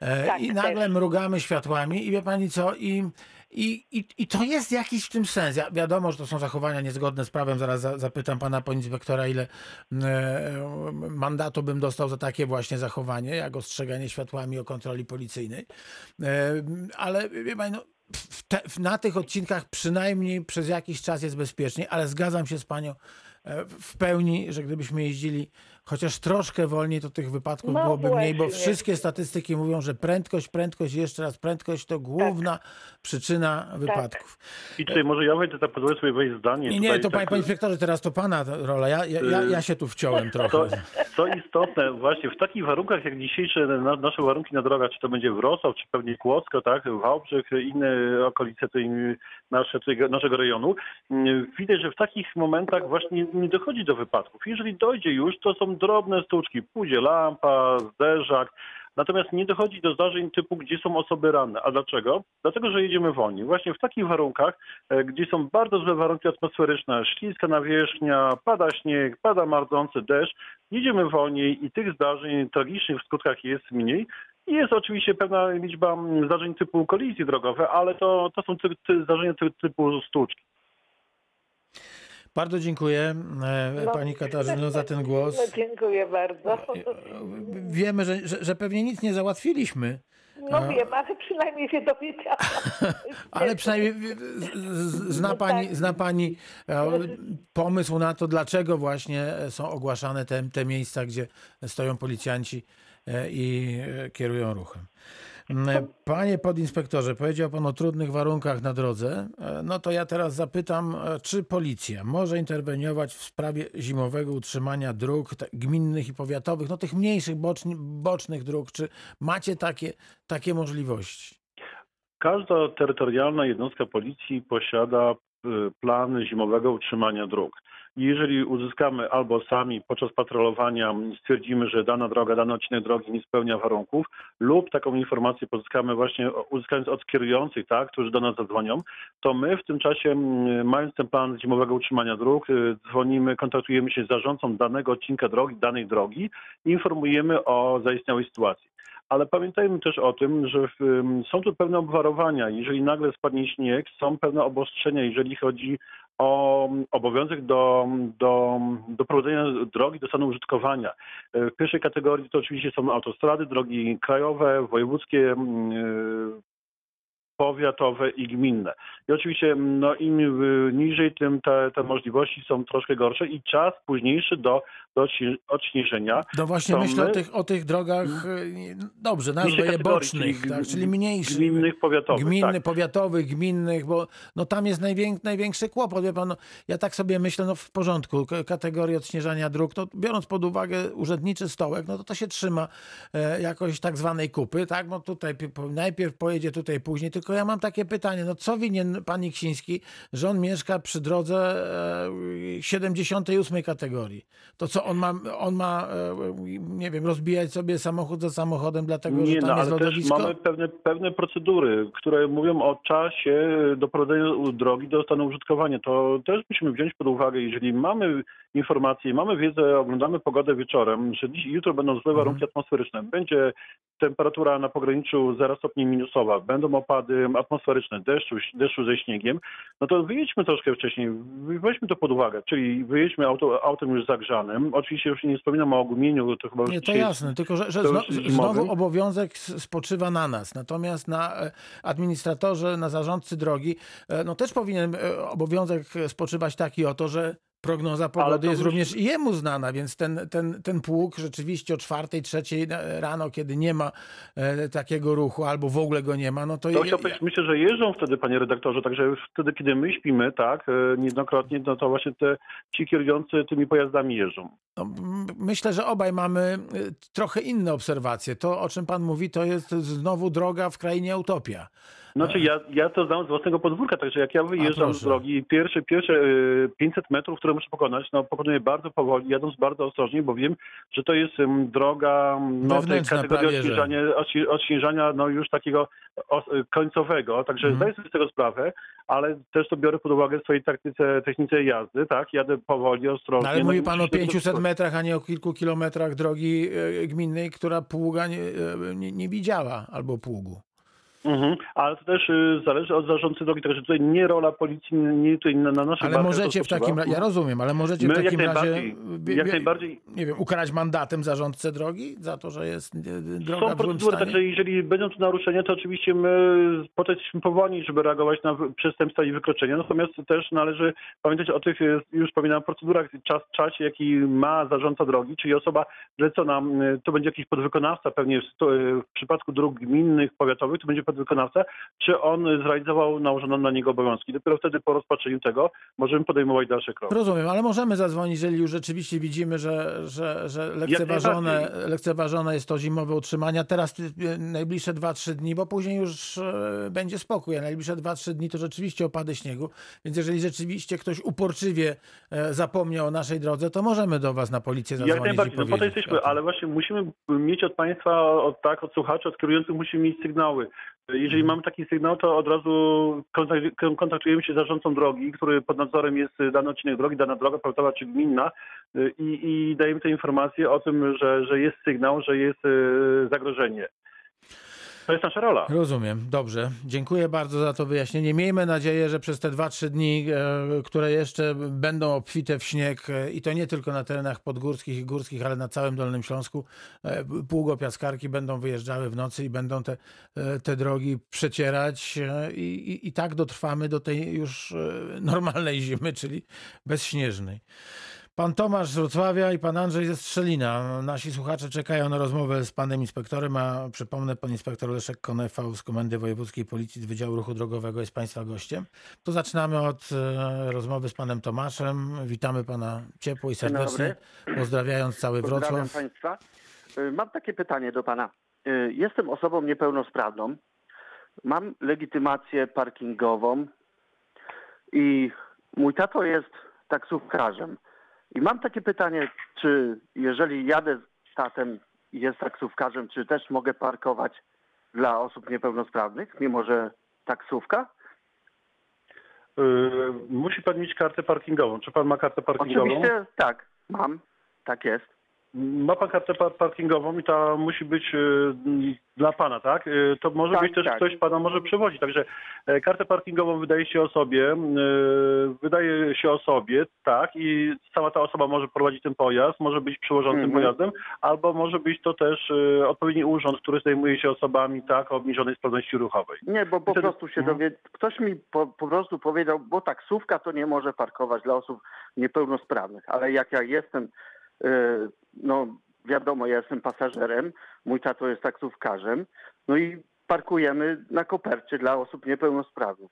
E, Tak, I nagle też. mrugamy światłami i wie pani co, i, i, i, i to jest jakiś w tym sens. Ja, wiadomo, że to są zachowania niezgodne z prawem. Zaraz za, zapytam pana podinspektora, ile e, mandatu bym dostał za takie właśnie zachowanie, jak ostrzeganie światłami o kontroli policyjnej. E, ale wie pani, no, te, na tych odcinkach przynajmniej przez jakiś czas jest bezpieczniej, ale zgadzam się z panią e, w pełni, że gdybyśmy jeździli chociaż troszkę wolniej, to tych wypadków No byłoby mniej, bo wszystkie statystyki mówią, że prędkość, prędkość, jeszcze raz prędkość to główna przyczyna wypadków. I tutaj może ja wejdę, tak pozwolę sobie wejść zdanie. Nie, nie, to panie, tak- panie inspektorze, teraz to pana rola. Ja, ja, ja, ja się tu wciąłem trochę. To, co istotne, właśnie w takich warunkach jak dzisiejsze na, nasze warunki na drogach, czy to będzie Wrocław, czy pewnie Kłodzko, tak, Wałbrzych, inne okolice tutaj, nasze, tutaj, naszego rejonu, mm, widać, że w takich momentach właśnie nie dochodzi do wypadków. Jeżeli dojdzie już, to są drobne sztuczki, pójdzie lampa, zderzak, Natomiast nie dochodzi do zdarzeń typu, gdzie są osoby ranne. A dlaczego? Dlatego, że jedziemy wolniej. Właśnie w takich warunkach, e, gdzie są bardzo złe warunki atmosferyczne, śliska nawierzchnia, pada śnieg, pada mardzący deszcz, jedziemy wolniej i tych zdarzeń tragicznych w skutkach jest mniej. Jest oczywiście pewna liczba mm, zdarzeń typu kolizji drogowe, ale to, to są ty, ty, zdarzenia ty, typu stłuczki. Bardzo dziękuję e, No. pani Katarzyno za ten głos. No, dziękuję bardzo. Wiemy, że, że, że pewnie nic nie załatwiliśmy, No A- wiem, ale przynajmniej się dowiedziałam. ale przynajmniej z- z- zna pani, zna pani e, pomysł na to, dlaczego właśnie są ogłaszane te, te miejsca, gdzie stoją policjanci e, i e, kierują ruchem. Mm, Panie podinspektorze, powiedział Pan o trudnych warunkach na drodze. E, No to ja teraz zapytam, e, czy policja może interweniować w sprawie zimowego utrzymania dróg gminnych i powiatowych, no tych mniejszych, boczni, bocznych dróg? Czy macie takie, takie możliwości? Każda terytorialna jednostka policji posiada y, plan zimowego utrzymania dróg. Jeżeli uzyskamy albo sami podczas patrolowania stwierdzimy, że dana droga, dany odcinek drogi nie spełnia warunków, lub taką informację pozyskamy właśnie uzyskując od kierujących, tak, którzy do nas zadzwonią, to my w tym czasie, mm, mając ten plan zimowego utrzymania dróg, y, dzwonimy, kontaktujemy się z zarządcą danego odcinka drogi, danej drogi i informujemy o zaistniałej sytuacji. Ale pamiętajmy też o tym, że są tu pewne obwarowania. Jeżeli nagle spadnie śnieg, są pewne obostrzenia, jeżeli chodzi o obowiązek do, do, do prowadzenia drogi do stanu użytkowania. E, W pierwszej kategorii to oczywiście są autostrady, drogi krajowe, wojewódzkie, mm, y, powiatowe i gminne. I oczywiście no, im y, niżej, tym te, te możliwości są troszkę gorsze i czas późniejszy do, do odśnieżenia. No właśnie myślę o my- tych, o tych drogach, e, dobrze, nazwę je bocznych, czyli tak, czyli mniejszych. Gminnych, powiatowych. Gminny, tak. powiatowych, gminnych, bo no tam jest najwięk, największy kłopot. Wie pan, no, ja tak sobie myślę, no w porządku, kategorii odśnieżania dróg, to biorąc pod uwagę urzędniczy stołek, no to to się trzyma e, jakoś tak zwanej kupy, tak? No tutaj najpierw pojedzie tutaj później, tylko ja mam takie pytanie, no co winien pani Ksiński, że on mieszka przy drodze e, 78 kategorii? To co, on ma, on ma e, nie wiem, rozbijać sobie samochód za samochodem, dlatego że Nie, tam no, jest ale też lodowisko? mamy pewne, pewne procedury, które mówią o czasie doprowadzenia drogi do stanu użytkowania. To też musimy wziąć pod uwagę, jeżeli mamy informacje, mamy wiedzę, oglądamy pogodę wieczorem, że dziś jutro będą złe warunki atmosferyczne, będzie temperatura na pograniczu 0 stopni minusowa, będą opady atmosferyczne, deszczu, deszczu ze śniegiem, no to wyjedźmy troszkę wcześniej, weźmy to pod uwagę, czyli wyjedźmy auto, autem już zagrzanym. Oczywiście już nie wspominam o ogumieniu, to chyba już Nie, to jasne, tylko że, że to zno, już jest zimowy. znowu obowiązek spoczywa na nas. Natomiast na e, administratorze, na zarządcy drogi, e, no też powinien e, obowiązek spoczywać taki oto, że prognoza pogody jest również i jemu znana, więc ten, ten, ten pług rzeczywiście o czwartej, trzeciej rano, kiedy nie ma e, takiego ruchu albo w ogóle go nie ma, no to... To je- myślę, że jeżdżą wtedy, panie redaktorze, także już wtedy, kiedy my śpimy, tak, e, niejednokrotnie, no to właśnie te, ci kierujący tymi pojazdami jeżdżą. No, myślę, że obaj mamy y, trochę inne obserwacje. To, o czym pan mówi, to jest znowu droga w krainie utopia. Znaczy ja, ja to znam z własnego podwórka, także jak ja wyjeżdżam z drogi, pierwsze, pierwsze e, 500 metrów, które muszę pokonać, no pokonuję bardzo powoli, jadąc bardzo ostrożnie, bo wiem, że to jest droga em, no, tej kategorii odśnieżania, odśnie- odśnieżania no już takiego e, końcowego, także Mhm. zdaję sobie z tego sprawę, ale też to biorę pod uwagę w swojej taktyce, technice jazdy, tak, jadę powoli, ostrożnie. No, ale no mówi i pan o muszę się 500 dostosować. metrach, a nie o kilku kilometrach drogi e, gminnej, która pługa nie, nie, nie widziała albo pługu. Mhm, ale to też y, zależy od zarządcy drogi, także tutaj nie rola policji, nie tutaj na, na naszych Ale możecie w takim razie, ja rozumiem, ale możecie My w jak takim razie, najbardziej, wie- jak najbardziej nie wiem, ukarać mandatem zarządcę drogi za to, że jest e, droga Są w złym stanie? także jeżeli będą tu naruszenia, to oczywiście my potem jesteśmy powołani, żeby reagować na przestępstwa i wykroczenia. Natomiast też należy pamiętać o tych, y, już wspominałem, procedurach, czas, czasie, jaki ma zarządca drogi, czyli osoba zlecona, y, to będzie jakiś podwykonawca pewnie w, y, w przypadku dróg gminnych, powiatowych, to będzie podwykonawca, czy on zrealizował nałożone na niego obowiązki. Dopiero wtedy po rozpatrzeniu tego możemy podejmować dalsze kroki. Rozumiem, ale możemy zadzwonić, jeżeli już rzeczywiście widzimy, że, że, że lekceważone, lekceważone jest to zimowe utrzymania. Teraz najbliższe 2-3 dni, bo później już e, będzie spokój, a najbliższe 2-3 dni to rzeczywiście opady śniegu. Więc jeżeli rzeczywiście ktoś uporczywie e, zapomniał o naszej drodze, to możemy do was na policję Jak zadzwonić i najbardziej, no po to jesteśmy, ale właśnie musimy mieć od Państwa, od, tak, od słuchaczy, od kierujących musimy mieć sygnały. Jeżeli mamy taki sygnał, to od razu kontakt- kontaktujemy się z zarządcą drogi, który pod nadzorem jest dany odcinek drogi, dana droga powiatowa czy gminna y, i, i dajemy tę informację o tym, że, że jest sygnał, że jest y, zagrożenie. To jest nasza rola. Rozumiem, dobrze. Dziękuję bardzo za to wyjaśnienie. Miejmy nadzieję, że przez te 2-3 dni, e, które jeszcze będą obfite w śnieg, e, i to nie tylko na terenach podgórskich i górskich, ale na całym Dolnym Śląsku, e, pługopiaskarki będą wyjeżdżały w nocy i będą te, te drogi przecierać i, i, i tak dotrwamy do tej już normalnej zimy, czyli bezśnieżnej. Pan Tomasz z Wrocławia i pan Andrzej ze Strzelina. Nasi słuchacze czekają na rozmowę z panem inspektorem, a przypomnę, pan inspektor Leszek Konefał z Komendy Wojewódzkiej Policji z Wydziału Ruchu Drogowego jest państwa gościem. To zaczynamy od e, rozmowy z panem Tomaszem. Witamy pana ciepło i serdecznie, pozdrawiając cały Pozdrawiam Wrocław. Państwa. Y, Mam takie pytanie do Pana. Y, Jestem osobą niepełnosprawną. Mam legitymację parkingową i mój tato jest taksówkarzem. I mam takie pytanie, czy jeżeli jadę z tatem i jest taksówkarzem, czy też mogę parkować dla osób niepełnosprawnych, mimo że taksówka? Y, Musi Pan mieć kartę parkingową. Czy Pan ma kartę parkingową? Oczywiście tak, mam. Tak jest. Ma pan kartę par- parkingową i ta musi być y, dla pana, tak? Y, to może Tak, być też tak. ktoś pana może przewozić. Także e, kartę parkingową wydaje się osobie, y, wydaje się osobie, tak, i sama ta osoba może prowadzić ten pojazd, może być przełożącym Mhm. pojazdem, albo może być to też odpowiedni urząd, który zajmuje się osobami, tak, o obniżonej sprawności ruchowej. Nie, bo po Wtedy- prostu się Mhm. dowie... Ktoś mi po, po prostu powiedział, bo taksówka to nie może parkować dla osób niepełnosprawnych, ale jak ja jestem, no wiadomo, ja jestem pasażerem, mój tato jest taksówkarzem, no i parkujemy na kopercie dla osób niepełnosprawnych.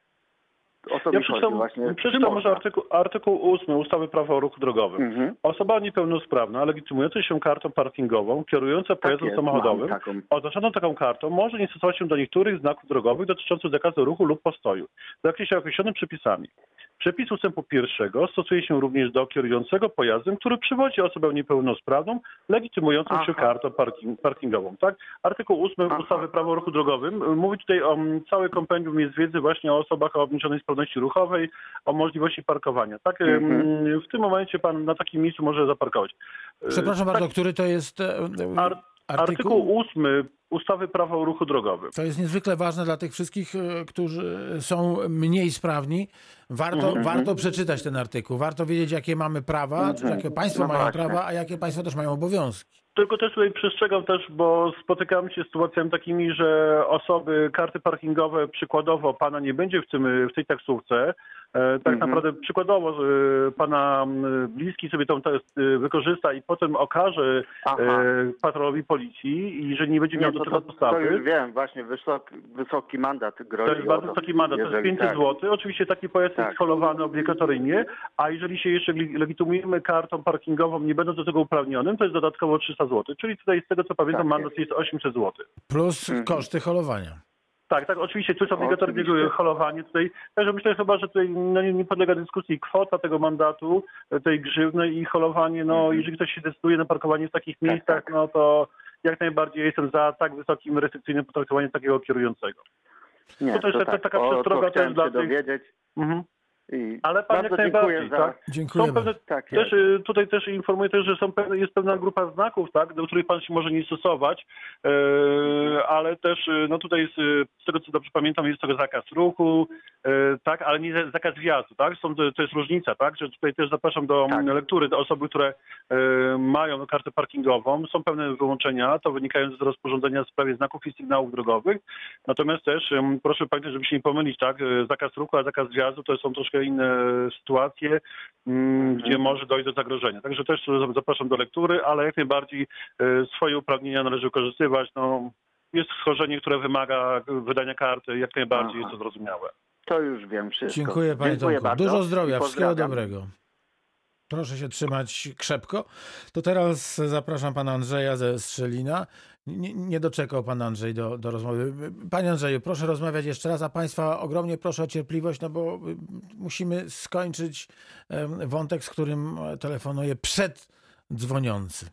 O to Ja mi chodzi przeczytam, właśnie. Czy przeczytam może artykuł, artykuł 8 ustawy Prawo o ruchu drogowym. Mhm. Osoba niepełnosprawna, legitymująca się kartą parkingową, kierująca Tak pojazdem jest, samochodowym, taką. oznaczoną taką kartą, może nie stosować się do niektórych znaków drogowych dotyczących zakazu ruchu lub postoju w zakresie określonym przepisami. Przepis ustępu pierwszego stosuje się również do kierującego pojazdem, który przywozi osobę niepełnosprawną, legitymującą się Aha. kartą parking, parkingową. Tak? Artykuł 8 Aha. ustawy Prawo o ruchu drogowym mówi tutaj o mm, całej kompendium jest wiedzy właśnie o osobach o obniżonej sprawności ruchowej, o możliwości parkowania. Tak? Mhm. mm, W tym momencie pan na takim miejscu może zaparkować. Y, Przepraszam tak, bardzo, który to jest e, e, Ar- Artykuł 8 ustawy Prawo o ruchu drogowym. To jest niezwykle ważne dla tych wszystkich, e, którzy są mniej sprawni. Warto, Mhm. warto przeczytać ten artykuł. Warto wiedzieć, jakie mamy prawa, czy jakie państwo No mają właśnie. prawa, a jakie państwo też mają obowiązki. Tylko też tutaj przestrzegam też, bo spotykamy się z sytuacjami takimi, że osoby, karty parkingowe, przykładowo pana nie będzie w, tym, w tej taksówce. E, tak Mhm. naprawdę przykładowo e, pana bliski sobie tą test e, wykorzysta i potem okaże Aha. patrolowi policji i że nie będzie miał Nie, do to, tego to, to podstawy. już wiem, właśnie wysoki, wysoki mandat grozi. To jest bardzo wysoki mandat, to jest jeżeli 500 tak. zł. Oczywiście taki pojazd Tak. jest holowany obligatoryjnie, a jeżeli się jeszcze leg- legitymujemy kartą parkingową, nie będąc do tego uprawnionym, to jest dodatkowo 300 zł. Czyli tutaj z tego co pamiętam, Tak mandat jest 800 zł. Plus Mhm. koszty holowania. Tak, tak, oczywiście, tu jest obligatoryjne Oczywiście. holowanie tutaj. Także myślę chyba, że tutaj no, nie, nie podlega dyskusji kwota tego mandatu, tej grzywny i holowanie, no Mhm. jeżeli ktoś się decyduje na parkowanie w takich Tak, miejscach, tak. no to jak najbardziej jestem za tak wysokim restrykcyjnym potraktowaniem takiego kierującego. Nie, To też taka- taka o, przestroga to też dla tych- dowiedzieć. Mhm. I Ale pan bardzo jak dziękuję najbardziej, za... tak? Pewne, Tak też, jest. y, tutaj też informuję też, że są pewne, jest pewna grupa znaków, tak, do których pan się może nie stosować, e, ale też y, no tutaj jest, y, z tego co dobrze pamiętam, jest to zakaz ruchu, tak, ale nie za- zakaz wjazdu, tak? Są, to, jest różnica, tak? Że tutaj też zapraszam do Tak. lektury do osoby, które mają kartę parkingową. Są pewne wyłączenia, to wynikają z rozporządzenia w sprawie znaków i sygnałów drogowych. Natomiast też proszę pamiętać, żeby się nie pomylić, tak? Zakaz ruchu, a zakaz wjazdu to są troszkę inne sytuacje, mm, gdzie może dojść do zagrożenia. Także też zapraszam do lektury, ale jak najbardziej e, swoje uprawnienia należy wykorzystywać. No, jest schorzenie, które wymaga wydania karty, jak najbardziej Aha. jest to zrozumiałe. To już wiem wszystko. Dziękuję panie Dziękuję Tomku. Dużo zdrowia, wszystkiego pozdrawiam. dobrego. Proszę się trzymać krzepko. To teraz zapraszam pana Andrzeja ze Strzelina. Nie, nie doczekał pan Andrzej do, do rozmowy. Panie Andrzeju, proszę rozmawiać jeszcze raz, a państwa ogromnie proszę o cierpliwość, no bo y, musimy skończyć wątek, z którym telefonuje przed dzwoniący.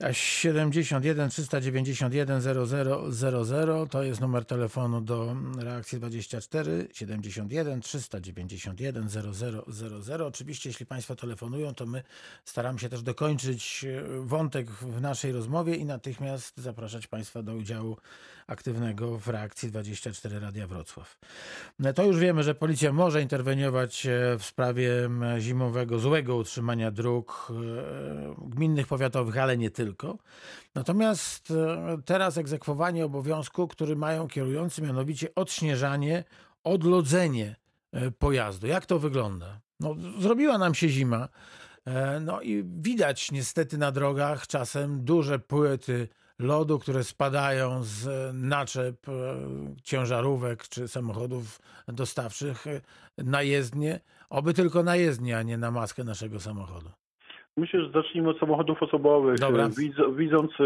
A 71 391 0000 to jest numer telefonu do reakcji 24 71 391 0000. Oczywiście, jeśli Państwo telefonują, to my staramy się też dokończyć e, wątek w naszej rozmowie i natychmiast zapraszać Państwa do udziału aktywnego w reakcji 24 Radia Wrocław. No To już wiemy, że policja może interweniować e, w sprawie zimowego, złego utrzymania dróg e, gminnych, powiatowych, ale nie tylko. Natomiast e, teraz egzekwowanie obowiązku, który mają kierujący, mianowicie odśnieżanie, odlodzenie e, pojazdu. Jak to wygląda? No, zrobiła nam się zima. E, No i widać niestety na drogach czasem duże płyty lodu, które spadają z naczep ciężarówek czy samochodów dostawczych na jezdnię. Oby tylko na jezdnię, a nie na maskę naszego samochodu. Myślę, że zacznijmy od samochodów osobowych. Dobra. Widz- Widząc e,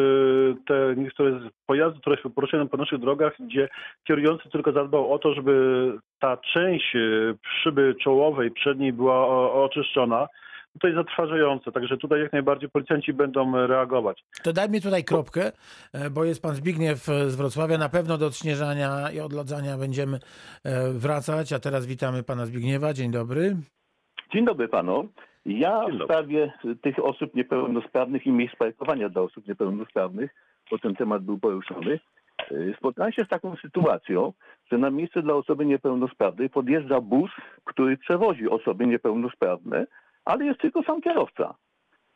te niektóre z- pojazdy, które się poruszają po naszych drogach, gdzie kierujący tylko zadbał o to, żeby ta część e, szyby czołowej przedniej była oczyszczona, to jest zatrważające. Także tutaj jak najbardziej policjanci będą reagować. To daj mi tutaj kropkę, e, bo jest pan Zbigniew e, z Wrocławia. Na pewno do odśnieżania i odlodzania będziemy e, wracać. A teraz witamy pana Zbigniewa. Dzień dobry. Dzień dobry panu. Ja w sprawie tych osób niepełnosprawnych i miejsc parkowania dla osób niepełnosprawnych, bo ten temat był poruszony, y, spotkałem się z taką sytuacją, że na miejsce dla osoby niepełnosprawnej podjeżdża bus, który przewozi osoby niepełnosprawne, ale jest tylko sam kierowca.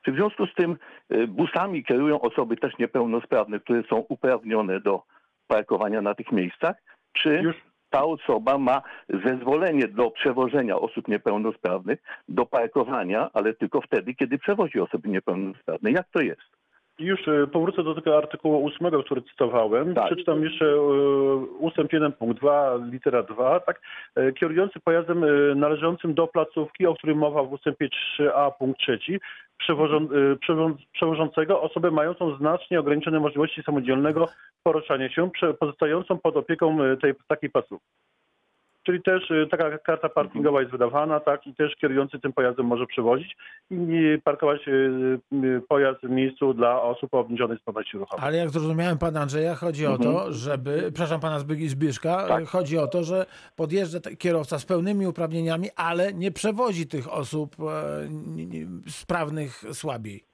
Czy w związku z tym y, busami kierują osoby też niepełnosprawne, które są uprawnione do parkowania na tych miejscach? Czy Już ta osoba ma zezwolenie do przewożenia osób niepełnosprawnych, do parkowania, ale tylko wtedy, kiedy przewozi osoby niepełnosprawne. Jak to jest? Już e, powrócę do tego artykułu 8, który cytowałem. Tak. Przeczytam jeszcze e, ustęp 1 punkt 2, litera 2. Tak? E, Kierujący pojazdem e, należącym do placówki, o którym mowa w ustępie 3a punkt 3, przewożą, e, przewo- przewożącego osobę mającą znacznie ograniczone możliwości samodzielnego poruszania się, pozostającą pod opieką e, tej takiej placówki. Czyli też e, taka karta parkingowa jest wydawana, tak, i też kierujący tym pojazdem może przewozić i parkować e, e, pojazd w miejscu dla osób o obniżonej sprawności ruchowej. Ale jak zrozumiałem pana Andrzeja, chodzi o to, żeby, przepraszam pana Zbyszka, Tak. chodzi o to, że podjeżdża kierowca z pełnymi uprawnieniami, ale nie przewozi tych osób e, sprawnych słabiej.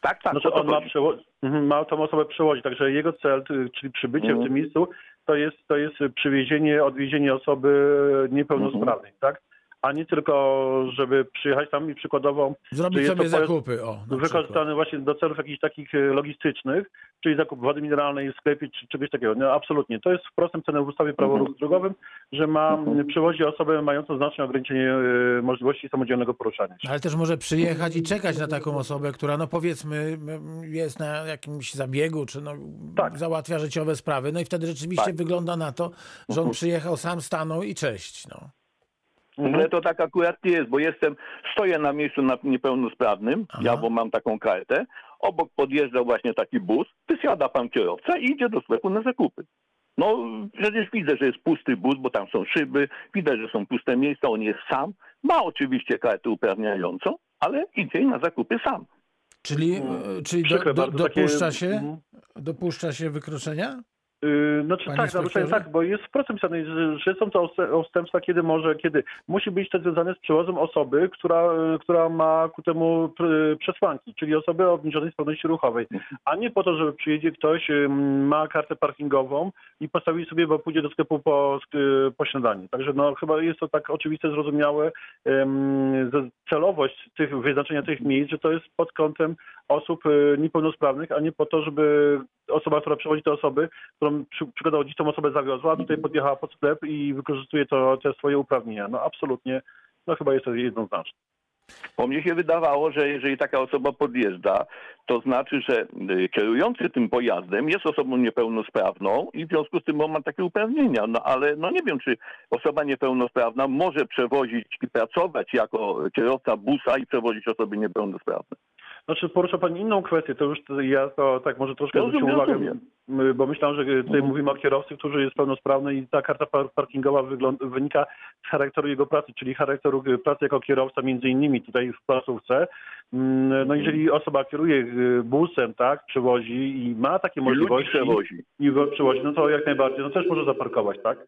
Tak, tak. Znaczy on ma, przewo- mhm, ma tą osobę przewozić, także jego cel, czyli przybycie Mhm. w tym miejscu, to jest, to jest przywiezienie, odwiezienie osoby niepełnosprawnej, tak? A nie tylko, żeby przyjechać tam i przykładowo Zrobić sobie zakupy. O, wykorzystany właśnie do celów jakichś takich e, logistycznych, czyli zakup wody mineralnej w sklepie czy czegoś takiego. No absolutnie. To jest wprost napisane w ustawie prawo Mhm. drogowym, że ma Mhm. przewozi osobę mającą znaczne ograniczenie e, możliwości samodzielnego poruszania się. Ale też może przyjechać i czekać na taką osobę, która no powiedzmy jest na jakimś zabiegu, czy no Tak. załatwia życiowe sprawy. No i wtedy rzeczywiście Tak. wygląda na to, że on przyjechał, sam stanął i cześć. No. Mhm. Ale to tak akurat nie jest, bo jestem, stoję na miejscu na niepełnosprawnym, Aha. ja bo mam taką kartę, obok podjeżdża właśnie taki bus, wysiada pan kierowca i idzie do sklepu na zakupy. No przecież widzę, że jest pusty bus, bo tam są szyby, widać, że są puste miejsca, on jest sam, ma oczywiście kartę uprawniającą, ale idzie na zakupy sam. Czyli, e, czyli do, do, dopuszcza, się, Mhm. dopuszcza się wykroczenia? Yy, Znaczy Panie tak, inspektorze? tak, bo jest wprost napisane, że, że są to odstępstwa, kiedy może, kiedy musi być to związane z przewozem osoby, która, yy, która ma ku temu pr- przesłanki, czyli osoby o obniżonej sprawności ruchowej, a nie po to, żeby przyjedzie ktoś, ma kartę parkingową i postawi sobie, bo pójdzie do sklepu po, po śniadaniu. Także no chyba jest to tak oczywiste, zrozumiałe, celowość tych, wyznaczenia tych miejsc, że to jest pod kątem osób niepełnosprawnych, a nie po to, żeby osoba, która przewozi te osoby, którą przy, przykładowo dziś tą osobę zawiozła, tutaj podjechała pod sklep i wykorzystuje to, te swoje uprawnienia. No absolutnie, no chyba jest to jednoznaczne. Bo mnie się wydawało, że jeżeli taka osoba podjeżdża, to znaczy, że y, kierujący tym pojazdem jest osobą niepełnosprawną i w związku z tym on ma takie uprawnienia. No ale no nie wiem, czy osoba niepełnosprawna może przewozić i pracować jako kierowca busa i przewozić osoby niepełnosprawne. Znaczy porusza Pani inną kwestię, to już ja to tak może troszkę Rozumiem, zwróciłem uwagę, bo myślałem, że tutaj Mhm. mówimy o kierowcy, który jest pełnosprawny i ta karta par- parkingowa wynika z charakteru jego pracy, czyli charakteru y, pracy jako kierowca między innymi tutaj w placówce. Mm, No Mhm. jeżeli osoba kieruje y, busem, tak, przewozi i ma takie I możliwości przewozi. i go przewozi, no to jak najbardziej, no też może zaparkować, tak?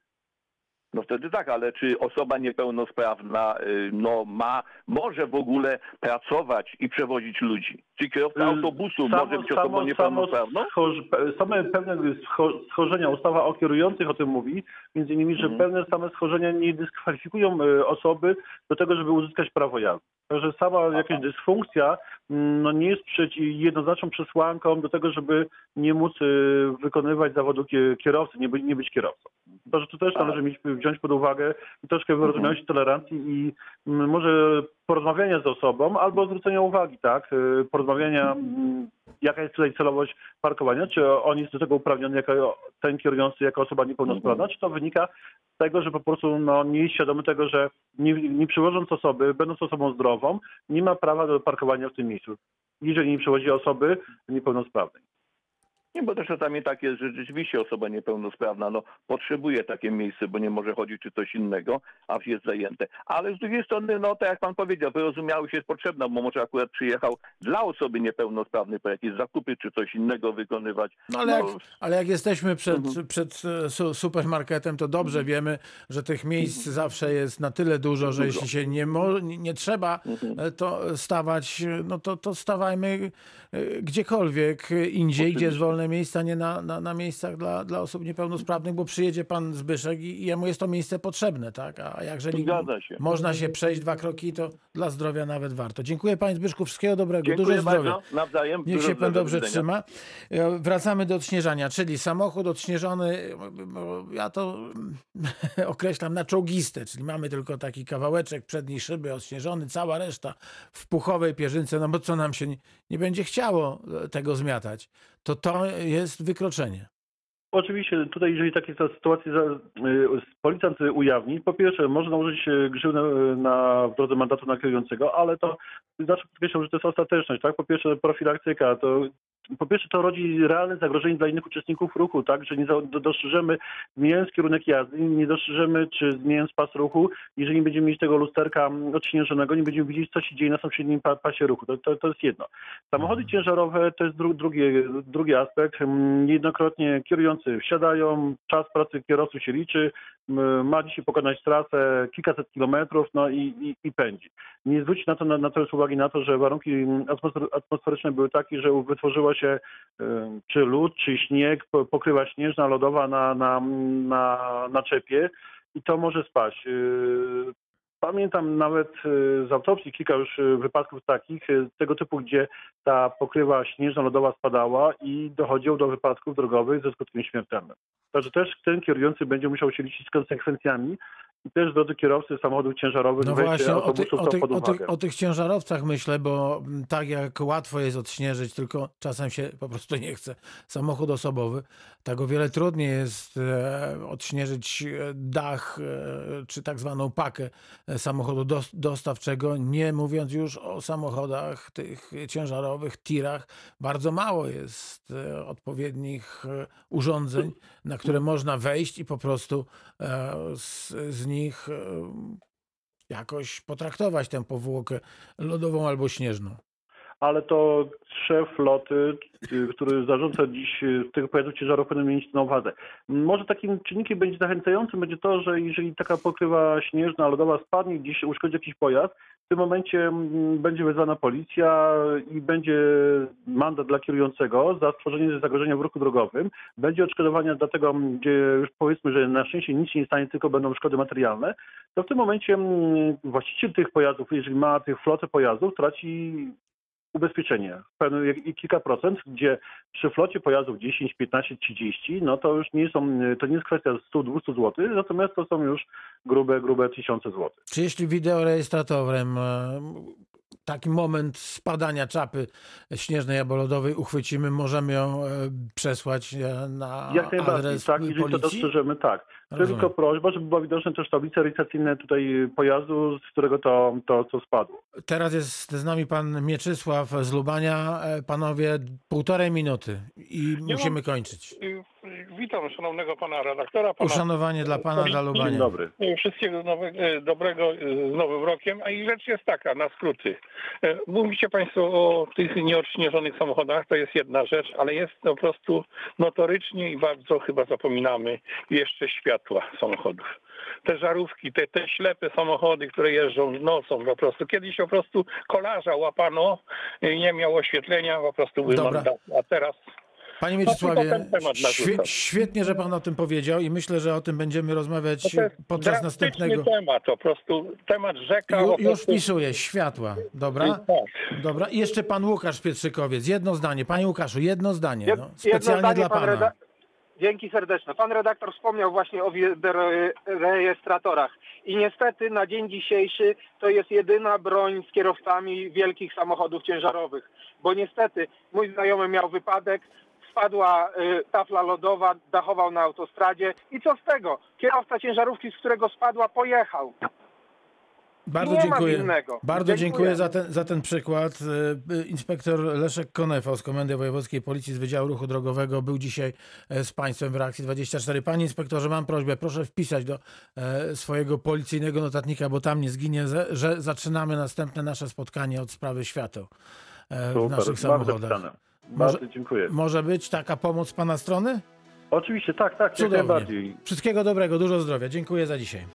No wtedy tak, ale czy osoba niepełnosprawna y, no, ma, może w ogóle pracować i przewozić ludzi? Czy kierowca Y, autobusu może być osobą niepełnosprawną? schorz- pe- same pewne scho- schorzenia, ustawa o kierujących o tym mówi, między innymi, że Mhm. pewne same schorzenia nie dyskwalifikują y, osoby do tego, żeby uzyskać prawo jazdy. Także sama jakaś dysfunkcja no, nie jest jednoznaczną przesłanką do tego, żeby nie móc y, wykonywać zawodu kie- kierowcy, nie być, nie być kierowcą. Także tu też Tak. należy mieć, wziąć pod uwagę troszkę wyrozumiałości, tolerancji i mm, może porozmawiania z osobą albo zwrócenia uwagi, tak? Y, Porozmawiania, mm, jaka jest tutaj celowość parkowania, czy on jest do tego uprawniony jako ten kierujący, jako osoba niepełnosprawna, czy to wynika z tego, że po prostu no, nie jest świadomy tego, że nie, nie przywożąc osoby, będąc osobą zdrową, nie ma prawa do parkowania w tym miejscu, jeżeli nie przywozi osoby niepełnosprawnej. Nie, bo też czasami tak jest, że rzeczywiście osoba niepełnosprawna no, potrzebuje takie miejsce, bo nie może chodzić czy coś innego, a jest zajęte. Ale z drugiej strony, no tak jak pan powiedział, wyrozumiałość jest potrzebna, bo może akurat przyjechał dla osoby niepełnosprawnej po jakieś zakupy czy coś innego wykonywać. No ale, jak, No, ale jak jesteśmy przed, Mhm. przed e, su, supermarketem, to dobrze wiemy, że tych miejsc zawsze jest na tyle dużo, że Mhm. Dużo. jeśli się nie, nie trzeba Mhm. e, to stawać, e, no to, to stawajmy gdziekolwiek indziej, gdzie jest Oczywiście. Wolne miejsca, nie na, na, na miejscach dla, dla osób niepełnosprawnych, bo przyjedzie pan Zbyszek i, i jemu jest to miejsce potrzebne, tak? A jeżeli Zgadza się. można się przejść dwa kroki, to dla zdrowia nawet warto. Dziękuję panie Zbyszku, wszystkiego dobrego, Dziękuję dużo zdrowia. bardzo, nawzajem. Niech się pan dobrze do trzyma. E, Wracamy do odśnieżania, czyli samochód odśnieżony, ja to określam na czołgistę, czyli mamy tylko taki kawałeczek przedniej szyby odśnieżony, cała reszta w puchowej pierzynce, no bo co nam się nie, nie będzie chciało tego zmiatać, to to jest wykroczenie. Oczywiście tutaj, jeżeli takie sytuacje y, policjant ujawni, po pierwsze może nałożyć y, grzywnę y, na, w drodze mandatu na kierującego, ale to zawsze podkreślam, że to jest ostateczność, tak? Po pierwsze profilaktyka, to po pierwsze to rodzi realne zagrożenie dla innych uczestników ruchu, tak? Że nie dostrzeżemy, zmieniając kierunek jazdy, nie dostrzeżemy, czy zmieniając pas ruchu, jeżeli nie będziemy mieć tego lusterka odśnieżonego, nie będziemy widzieć, co się dzieje na sąsiednim pa, pasie ruchu. To, to, to jest jedno. Samochody ciężarowe to jest dru, drugi, drugi aspekt. Mm, Niejednokrotnie kierujący wsiadają, czas pracy kierowcy się liczy, ma dzisiaj pokonać trasę kilkaset kilometrów, no i, i, i pędzi. Nie zwrócić na to, na, na to uwagi na to, że warunki atmosfer- atmosferyczne były takie, że wytworzyła się y, czy lód, czy śnieg, po- pokrywa śnieżna, lodowa na, na, na, na czepie i to może spaść. Pamiętam nawet y, z autopsji kilka już y, wypadków takich, y, tego typu, gdzie ta pokrywa śnieżna lodowa spadała i dochodziło do wypadków drogowych ze skutkiem śmiertelnym. Także też ten kierujący będzie musiał się liczyć z konsekwencjami i też drodzy kierowcy samochodów ciężarowych No właśnie, o, ty, o, pod o, tych, o tych ciężarowcach myślę, bo tak jak łatwo jest odśnieżyć, tylko czasem się po prostu nie chce. Samochód osobowy, tak o wiele trudniej jest e, odśnieżyć dach e, czy tak zwaną pakę e, samochodu dos, dostawczego, nie mówiąc już o samochodach tych ciężarowych, tirach. Bardzo mało jest e, odpowiednich e, urządzeń, na które można wejść i po prostu e, z, z nich jakoś potraktować tę powłokę lodową albo śnieżną. Ale to szef floty, y, który zarządza dziś tych pojazdów ciężarowych powinien mieć na uwadze. Może takim czynnikiem będzie zachęcającym będzie to, że jeżeli taka pokrywa śnieżna, lodowa spadnie, gdzieś uszkodzi jakiś pojazd, w tym momencie mm, będzie wezwana policja i będzie mandat dla kierującego za stworzenie zagrożenia w ruchu drogowym. Będzie odszkodowania dla tego, mm, gdzie już powiedzmy, że na szczęście nic się nie stanie, tylko będą szkody materialne, to w tym momencie mm, właściciel tych pojazdów, jeżeli ma tych flotę pojazdów, traci ubezpieczenie i kilka procent, gdzie przy flocie pojazdów 10, 15, 30, no to już nie są, to nie jest kwestia 100-200 zł, natomiast to są już grube, grube tysiące złotych. Czy jeśli wideorejestratorem e, taki moment spadania czapy śnieżnej albo lodowej uchwycimy, możemy ją e, przesłać e, na Jak najbardziej, adres tak, jeżeli to policji? dostrzeżemy, tak. Rozumiem. Tylko prośba, żeby była widoczna też tablice rejestracyjne tutaj pojazdu, z którego to, to co spadło. Teraz jest z nami pan Mieczysław z Lubania. E, Panowie, półtorej minuty i musimy kończyć. Witam szanownego pana redaktora, pana Uszanowanie dla pana, dla Dzień dobry. y, wszystkiego y, dobrego y, z Nowym Rokiem. A i rzecz jest taka, na skróty. Mówicie państwo o tych nieodśnieżonych samochodach, to jest jedna rzecz, ale jest po prostu notorycznie i bardzo chyba zapominamy jeszcze światła samochodów. Te żarówki, te, te ślepe samochody, które jeżdżą nocą po prostu. Kiedyś po prostu kolarza łapano, nie miał oświetlenia, po prostu mandaty. A teraz Panie Mieczysławie, świe, świetnie, że pan o tym powiedział i myślę, że o tym będziemy rozmawiać To jest podczas następnego... temat, po prostu temat rzeka. Ju, po już prostu- wpisuję, światła. Dobra? Tak. Dobra. I jeszcze pan Łukasz Pietrzykowiec. Jedno zdanie. Panie Łukaszu, jedno zdanie. No, jedno specjalnie zdanie, dla pan pana. reda- Dzięki serdeczne. Pan redaktor wspomniał właśnie o rejestratorach i niestety na dzień dzisiejszy to jest jedyna broń z kierowcami wielkich samochodów ciężarowych, bo niestety mój znajomy miał wypadek, spadła y, tafla lodowa, dachował na autostradzie i co z tego? Kierowca ciężarówki, z którego spadła, pojechał. Bardzo Nie dziękuję. Bardzo dziękuję Dziękuję. za ten, za ten przykład. Y, y, Inspektor Leszek Konefał z Komendy Wojewódzkiej Policji z Wydziału Ruchu Drogowego był dzisiaj e, z Państwem w reakcji 24. Panie inspektorze, mam prośbę, proszę wpisać do e, swojego policyjnego notatnika, bo tam nie zginie, że- że zaczynamy następne nasze spotkanie od sprawy świateł e, w Super, naszych bardzo samochodach. Zapisane. Może- Bardzo dziękuję. Może być taka pomoc z Pana strony? Oczywiście, tak, tak, jak Cudownie. najbardziej. Wszystkiego dobrego, dużo zdrowia. Dziękuję za dzisiaj.